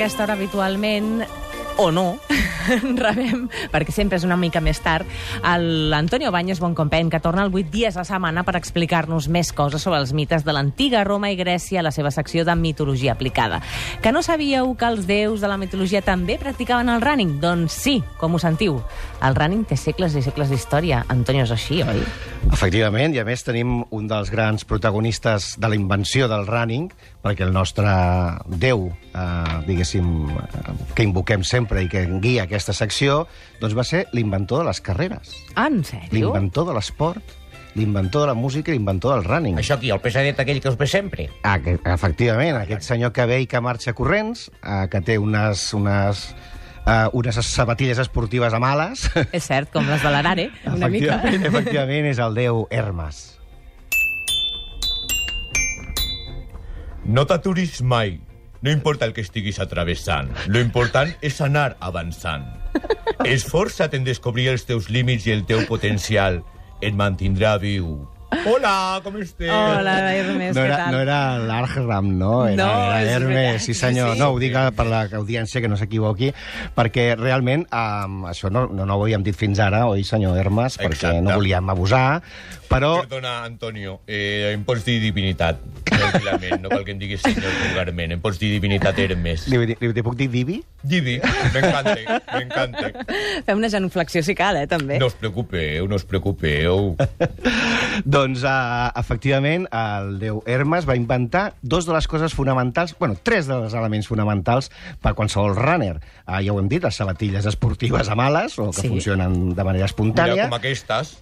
aquesta hora habitualment o no, rebem, perquè sempre és una mica més tard, l'Antonio Baños Boncompeny, que torna el 8 dies a la setmana per explicar-nos més coses sobre els mites de l'antiga Roma i Grècia a la seva secció de mitologia aplicada. Que no sabíeu que els déus de la mitologia també practicaven el running? Doncs sí, com ho sentiu. El running té segles i segles d'història. Antonio, és així, oi? Efectivament, i a més tenim un dels grans protagonistes de la invenció del running, perquè el nostre déu, eh, diguéssim, eh, que invoquem sempre i que guia aquesta secció, doncs va ser l'inventor de les carreres. Ah, en sèrio? L'inventor de l'esport, l'inventor de la música i l'inventor del running. Això aquí, el pesadet aquell que us ve sempre? Ah, que, efectivament, aquest senyor que ve i que marxa corrents, eh, que té unes, unes, eh, unes sabatilles esportives amb ales... És cert, com les de l'Arare, una mica. Efectivament, efectivament, és el déu Hermes. No t'aturis mai. No importa el que estiguis atravessant. Lo important és anar avançant. Esforça't en descobrir els teus límits i el teu potencial. Et mantindrà viu. Hola, com estàs? Hola, Hermes, No què era, tal? no era l'Arham, no? Era, No, era Hermes, veritat. sí senyor. Sí, sí. No, ho dic per l'audiència, que no s'equivoqui, perquè realment um, això no, no, no ho havíem dit fins ara, oi, senyor Hermes? Perquè Exacte. no volíem abusar, però... Perdona, Antonio, eh, em pots dir divinitat, tranquil·lament, no cal que em diguis senyor vulgarment. Em pots dir divinitat Hermes. Li, li, li puc dir Divi? Divi, m'encanta, m'encanta. Fem una genuflexió si cal, eh, també. No us preocupeu, no us preocupeu. Doncs, uh, efectivament, el déu Hermes va inventar dos de les coses fonamentals, bueno, tres dels elements fonamentals per qualsevol runner. Uh, ja ho hem dit, les sabatilles esportives amb ales, o que Sí. funcionen de manera Mira, espontània. com aquestes.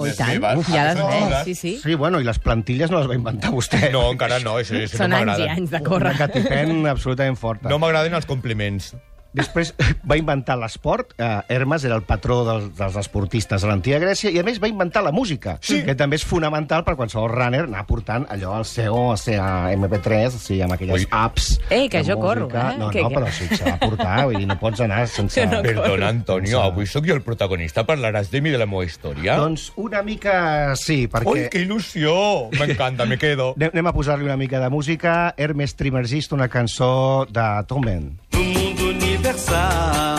Oh, i tant. meves, ja les veig, sí, sí. Sí, bueno, i les plantilles no les va inventar vostè. No, encara no, això, això Són no anys i anys de Una córrer. catipen absolutament forta. No m'agraden els compliments. Després va inventar l'esport. Eh, Hermes era el patró dels, dels esportistes a l'antiga Grècia i, a més, va inventar la música, Sí. que també és fonamental per qualsevol runner anar portant allò al CEO, al CA MP3, o sigui, amb aquelles Ui. apps Ei, que de jo corro, música. eh? No, Que- no, que- però sí que s'ha de portar, vull dir, no pots anar sense... No corro. Perdona, Antonio, avui sóc jo el protagonista. Parlaràs de mi, de la meva història? Doncs una mica sí, perquè... Ui, que il·lusió! M'encanta, me quedo. Anem, a posar-li una mica de música. Hermes Trismegisto, una cançó de Tom Ben. Side.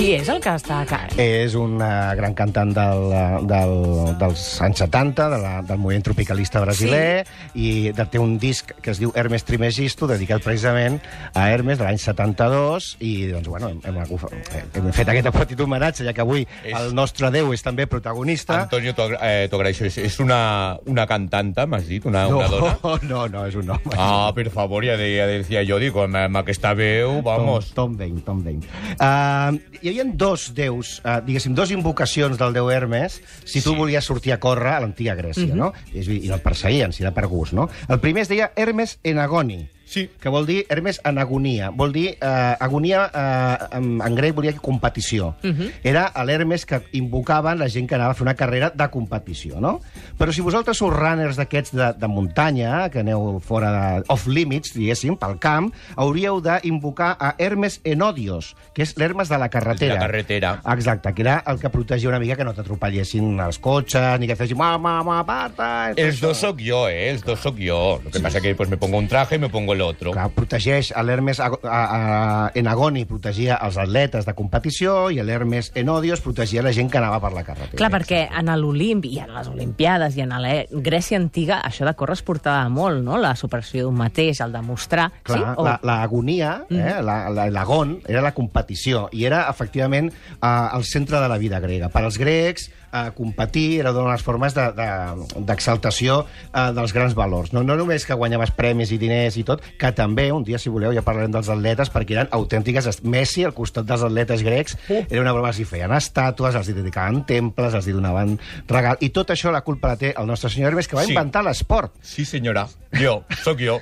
Qui és el que està a És una gran cantant del, del, dels anys 70, de la, del moviment tropicalista brasiler, sí. i de, té un disc que es diu Hermes Trismegisto, dedicat precisament a Hermes de l'any 72, i doncs, bueno, hem, hem, hem fet aquest petit homenatge, ja que avui És- el nostre déu és també protagonista. Antonio, t'ho eh. És, és una, una cantanta, m'has dit? Una, no, una dona? no, no, és un home. Ah, per favor, ja, de, ja decía jo, dic, amb, amb aquesta veu, vamos. Tom, Tom Bain, Tom Bain. Uh, hi havia dos déus, uh, diguéssim, dos invocacions del déu Hermes si tu Sí. volies sortir a córrer a l'antiga Grècia, no? I, I no et perseguien, si era per gust, no? El primer es deia Hermes en agoni, Sí. que vol dir Hermes en agonia. Vol dir, eh, agonia eh, en, en grec volia dir competició. Uh -huh. Era l'Hermes que invocaven la gent que anava a fer una carrera de competició, no? Però si vosaltres sou runners d'aquests de, de muntanya, que aneu fora de off-limits, diguéssim, pel camp, hauríeu d'invocar a Hermes Enodios, que és l'Hermes de la carretera. La carretera. Exacte, que era el que protegia una mica que no t'atropellessin els cotxes, ni que fessin... Ma, ma, ma, aparta, i tot Els dos sóc jo, eh? Els dos sóc jo. Lo que pasa que pues, me pongo un traje y me pongo el otro. que protegeix a l'Hermes en Agoni protegia els atletes de competició i l'Hermes Enodios protegia la gent que anava per la carretera. Clar, perquè en l'Olimp i en les Olimpiades i en la Grècia antiga això de córrer es portava molt, no? La superació d'un mateix, el demostrar... Clar, sí? O... la- l'agonia, la, eh, la- la- l'agon, era la competició i era, efectivament, eh, el centre de la vida grega. Per als grecs, eh, competir era una de les formes de- de- d'exaltació de, eh, dels grans valors. No, no només que guanyaves premis i diners i tot, que també, un dia, si voleu, ja parlarem dels atletes, perquè eren autèntiques... Messi, al costat dels atletes grecs, era una broma, els hi feien estàtues, els hi dedicaven temples, els hi donaven regal... I tot això la culpa la té el nostre senyor Hermes, que va Sí. inventar l'esport. Sí, senyora. Jo, sóc jo.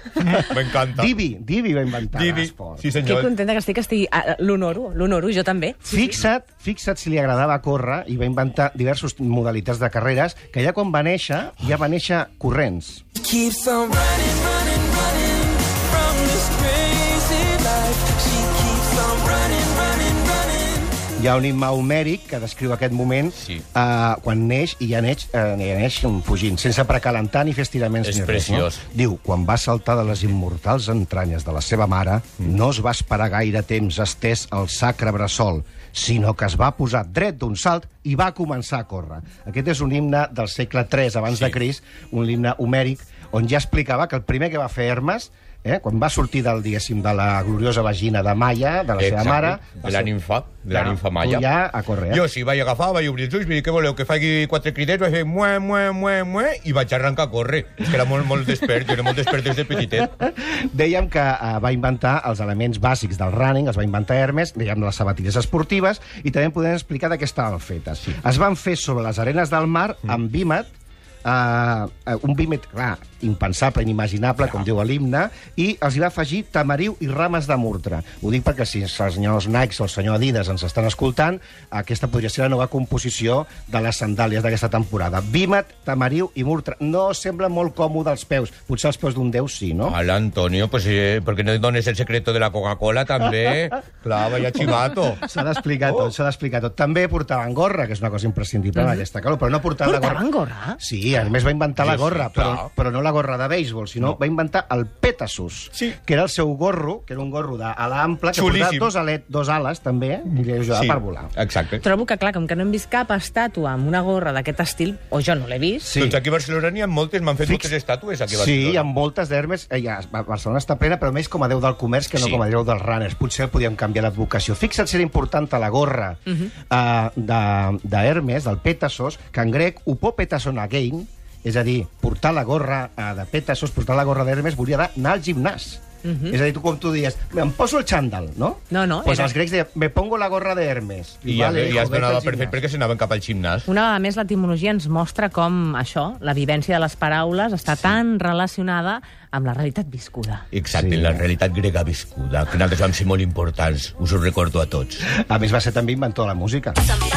M'encanta. Divi, Divi va inventar l'esport. Sí, Que senyor. contenta que estic, que estigui... L'honoro, l'honoro, jo també. Fixa't, fixa't si li agradava córrer i va inventar diversos modalitats de carreres que ja quan va néixer, ja va néixer corrents. Keeps on running, Hi ha un himne homèric que descriu aquest moment Sí. eh, quan neix i ja neix, eh, ja neix fugint, sense precalentar ni fer estiraments És ni res. preciós. No? Diu, quan va saltar de les immortals entranyes de la seva mare, Mm. no es va esperar gaire temps estès al sacre bressol, sinó que es va posar dret d'un salt i va començar a córrer. Aquest és un himne del segle III abans Sí. de Crist, un himne homèric, on ja explicava que el primer que va fer Hermes eh, quan va sortir del, diguéssim, de la gloriosa vagina de Maia, de la seva Exacte. mare... va De la ninfa, de la ninfa Maya. tu ja a córrer, eh? Jo, si vaig agafar, vaig obrir els ulls, vaig dir, què voleu, que faci quatre cridets, vaig fer mue, mue, mue, mue, i vaig arrencar a córrer. És que era molt, molt despert, jo era molt despert des de petitet. Dèiem que uh, va inventar els elements bàsics del running, els va inventar Hermes, dèiem les sabatilles esportives, i també podem explicar de què estaven fetes. Sí. Es van fer sobre les arenes del mar amb vímet, Uh, un vímet, clar, impensable, inimaginable, com diu l'himne, i els hi va afegir tamariu i rames de murtre. Ho dic perquè si els senyors Nike o el senyor Adidas ens estan escoltant, aquesta podria ser la nova composició de les sandàlies d'aquesta temporada. Vímet, tamariu i murtre. No sembla molt còmode als peus. Potser els peus d'un déu sí, no? Hola, Antonio, pues eh, ¿por qué no dones el secreto de la Coca-Cola també? Clar, vaya chivato. S'ha d'explicar tot, s'ha d'explicar tot. També portaven gorra, que és una cosa imprescindible en aquesta calor, però no portaven la gorra... Portaven gorra? Sí, a més va inventar la Sí, sí, gorra, però, però no la gorra de béisbol, sinó va inventar el Pegasus, Sí. que era el seu gorro, que era un gorro d'ala ampla, que Xulíssim. portava dos, alet, dos ales, també, i li ajudava per volar. exacte. Trobo que, clar, com que no hem vist cap estàtua amb una gorra d'aquest estil, o jo no l'he vist, Sí. Doncs aquí a Barcelona n'hi ha moltes, m'han fet Fix- moltes estàtues aquí a Sí, Barcelona. hi ha moltes d'Hermes. Eh, ja, Ba- Barcelona està plena, però més com a déu del comerç que no Sí. com a déu dels runners. Potser podíem canviar l'advocació. Fixa't si era important a la gorra uh. -huh. uh, de, d'Hermes, del Petasos, que en grec upo petason again, és a dir, portar la gorra de Petasos, portar la gorra d'Hermes, volia anar al gimnàs. Uh -huh. És a dir, tu com tu dies, em poso el xandall, no? Mhm. No, no, Pues era- els grecs deien, me pongo la gorra de Hermes. I ja, ja es hijo, vete donava per fet perquè s'anaven cap al gimnàs. Una vegada més, l'etimologia ens mostra com això, la vivència de les paraules, està sí. tan relacionada amb la realitat viscuda. Exacte, Sí. sí. la realitat grega viscuda, que nosaltres vam ser molt importants, us ho recordo a tots. A més, va ser també inventor de la música. Somebody,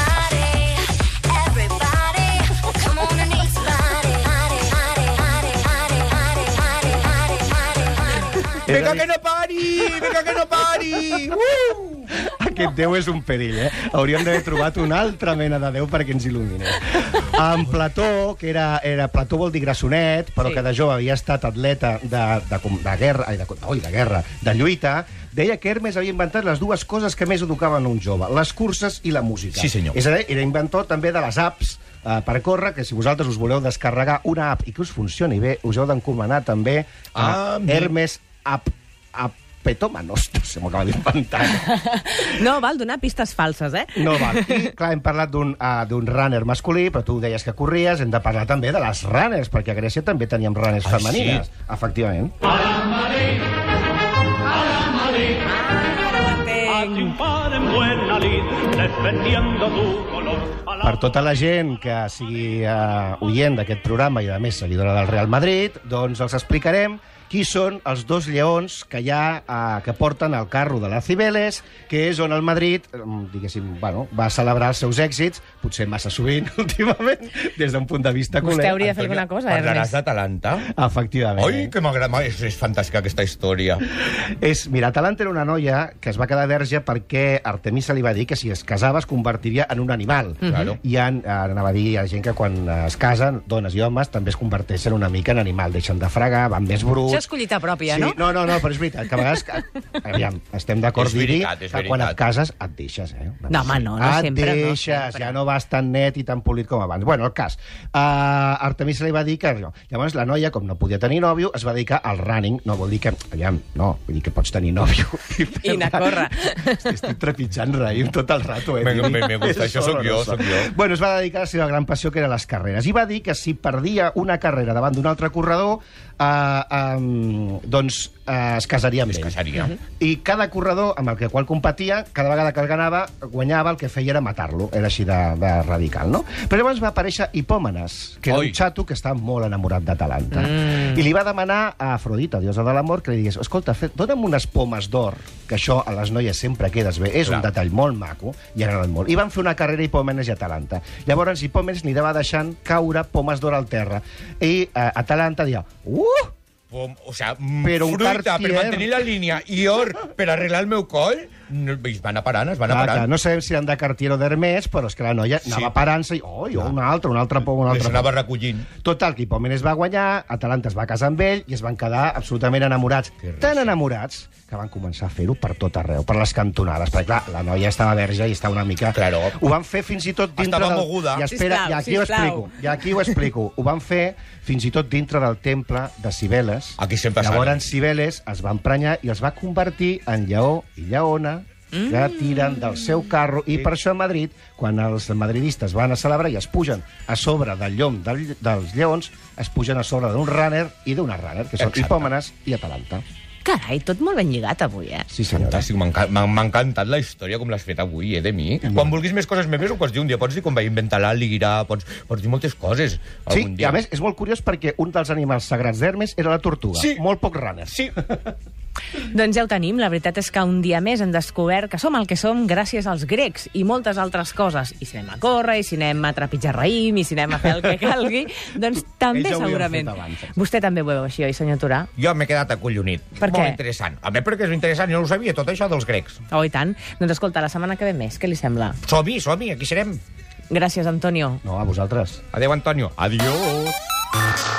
Vinga que no pari! Vinga que no pari! Uh! Aquest Déu és un perill, eh? Hauríem d'haver trobat una altra mena de Déu perquè ens il·luminés. En Plató, que era, era Plató vol dir grassonet, però Sí. que de jove havia estat atleta de, de, com- de guerra, ai, de, oi, de guerra, de lluita, deia que Hermes havia inventat les dues coses que més educaven un jove, les curses i la música. Sí, senyor. És a dir, era inventor també de les apps eh, per córrer, que si vosaltres us voleu descarregar una app i que us funcioni bé, us heu d'encomanar també a Ah, bé. Hermes App, Apetomanos, no sé, m'ho acaba d'inventar. No, val donar pistes falses, eh? No val. I, clar, hem parlat d'un uh, d'un runner masculí, però tu deies que corries, hem de parlar també de les runners, perquè a Grècia també teníem runners Ah, femenines. Efectivament. A triunfar en buena lid, defendiendo tu color. A la Per tota la gent que sigui uh, oient d'aquest programa i, a més, seguidora del Real Madrid, doncs els explicarem qui són els dos lleons que hi ha, uh, que porten el carro de la Cibeles, que és on el Madrid, um, diguéssim, bueno, va celebrar els seus èxits, potser massa sovint, últimament, des d'un punt de vista Vostè culer. hauria de fer alguna cosa, Parlaràs Ernest. d'Atalanta? Efectivament. Oi, que m'agrada, és, és fantàstica aquesta història. És, mira, Atalanta era una noia que es va quedar verge perquè Artemisa li va dir que si es casava es convertiria en un animal. Claro. I han, anava a dir a gent que quan es casen, dones i homes, també es converteixen una mica en animal. Deixen de fregar, van més bruts... És collita pròpia, sí, no? no? No, no, però és veritat, que a vegades... Que, aviam, estem d'acord És dir veritat, és que quan et cases et deixes, eh? No, home, no, no et sempre, no deixes, sempre. ja no vas tan net i tan polit com abans. Bueno, el cas. Uh, Artemisa li va dir que... No. Llavors la noia, com no podia tenir nòvio, es va dedicar al running. No vol dir que... Aviam, no, vull dir que pots tenir nòvio. I anar a córrer. Estic trepitjant raïm tot el rato, eh? Me- me- me gusta, És això sóc jo, sóc jo. Bueno, es va dedicar a la seva gran passió, que eren les carreres. I va dir que si perdia una carrera davant d'un altre corredor, eh, um, doncs eh, es casaria amb Es ell. casaria. I cada corredor amb el que qual competia, cada vegada que el ganava, guanyava, el que feia era matar-lo. Era així de, de radical, no? Però llavors va aparèixer Hipòmenes, que era Oi. un xato que estava molt enamorat d'Atalanta. Mm. I li va demanar a Afrodita, diosa de l'amor, que li digués, escolta, fe, dona'm unes pomes d'or, que això a les noies sempre quedes bé. És Clar. un detall molt maco, i ha agradat molt. I van fer una carrera Hipòmenes i Atalanta. Llavors Hipòmenes li va deixant caure pomes d'or al terra. I eh, Atalanta dia, uh, Pom, o sea, Però un fruita per Cartier- mantenir la línia i or per arreglar el meu coll? no, es van anar parant, es van anar clar, parant. no sabem si eren de Cartier o d'Hermès, però és que la noia anava Sí. parant-se i, oi, oh, un altre, un altre pou, un Les anava recollint. Total, que Hipòmenes va guanyar, Atalanta es va casar amb ell i es van quedar absolutament enamorats. Tan enamorats que van començar a fer-ho per tot arreu, per les cantonades. Perquè, clar, la noia estava verge i estava una mica... Claro. Ho van fer fins i tot dintre Estava del... moguda. I, espera, Sisplau, i aquí ho sisplau. explico. I aquí ho explico. Ho van fer fins i tot dintre del temple de Cibeles. Aquí sempre Llavors, salen. Cibeles es va emprenyar i els va convertir en lleó i lleona que tiren del seu carro i per això a Madrid, quan els madridistes van a celebrar i es pugen a sobre del llom del, dels lleons, es pugen a sobre d'un runner i d'una runner, que són. Hipòmenes i Atalanta. Carai, tot molt ben lligat avui, eh? Sí, senyora. Fantàstic, m'ha enca- encantat la història com l'has fet avui, eh, de mi. Quan vulguis més coses meves ho pots dir un dia, pots dir com vaig inventar l'àliguirà, pots, pots dir moltes coses Sí, algun i dia. a més és molt curiós perquè un dels animals sagrats d'Hermes era la tortuga. Sí. Molt poc runners. Sí, Doncs ja ho tenim. La veritat és que un dia més hem descobert que som el que som gràcies als grecs i moltes altres coses. I si anem a córrer, i si anem a trepitjar raïm, i si anem a fer el que calgui, doncs també Ells ja segurament. abans. Vostè també ho veu així, oi, senyor Turà? Jo m'he quedat acollonit. Per Molt què? interessant. A mi perquè és interessant, jo no ho sabia, tot això dels grecs. Oh, i tant. Doncs escolta, la setmana que ve més, què li sembla? Som-hi, som-hi, aquí serem. Gràcies, Antonio. No, a vosaltres. Adéu, Antonio. adiós.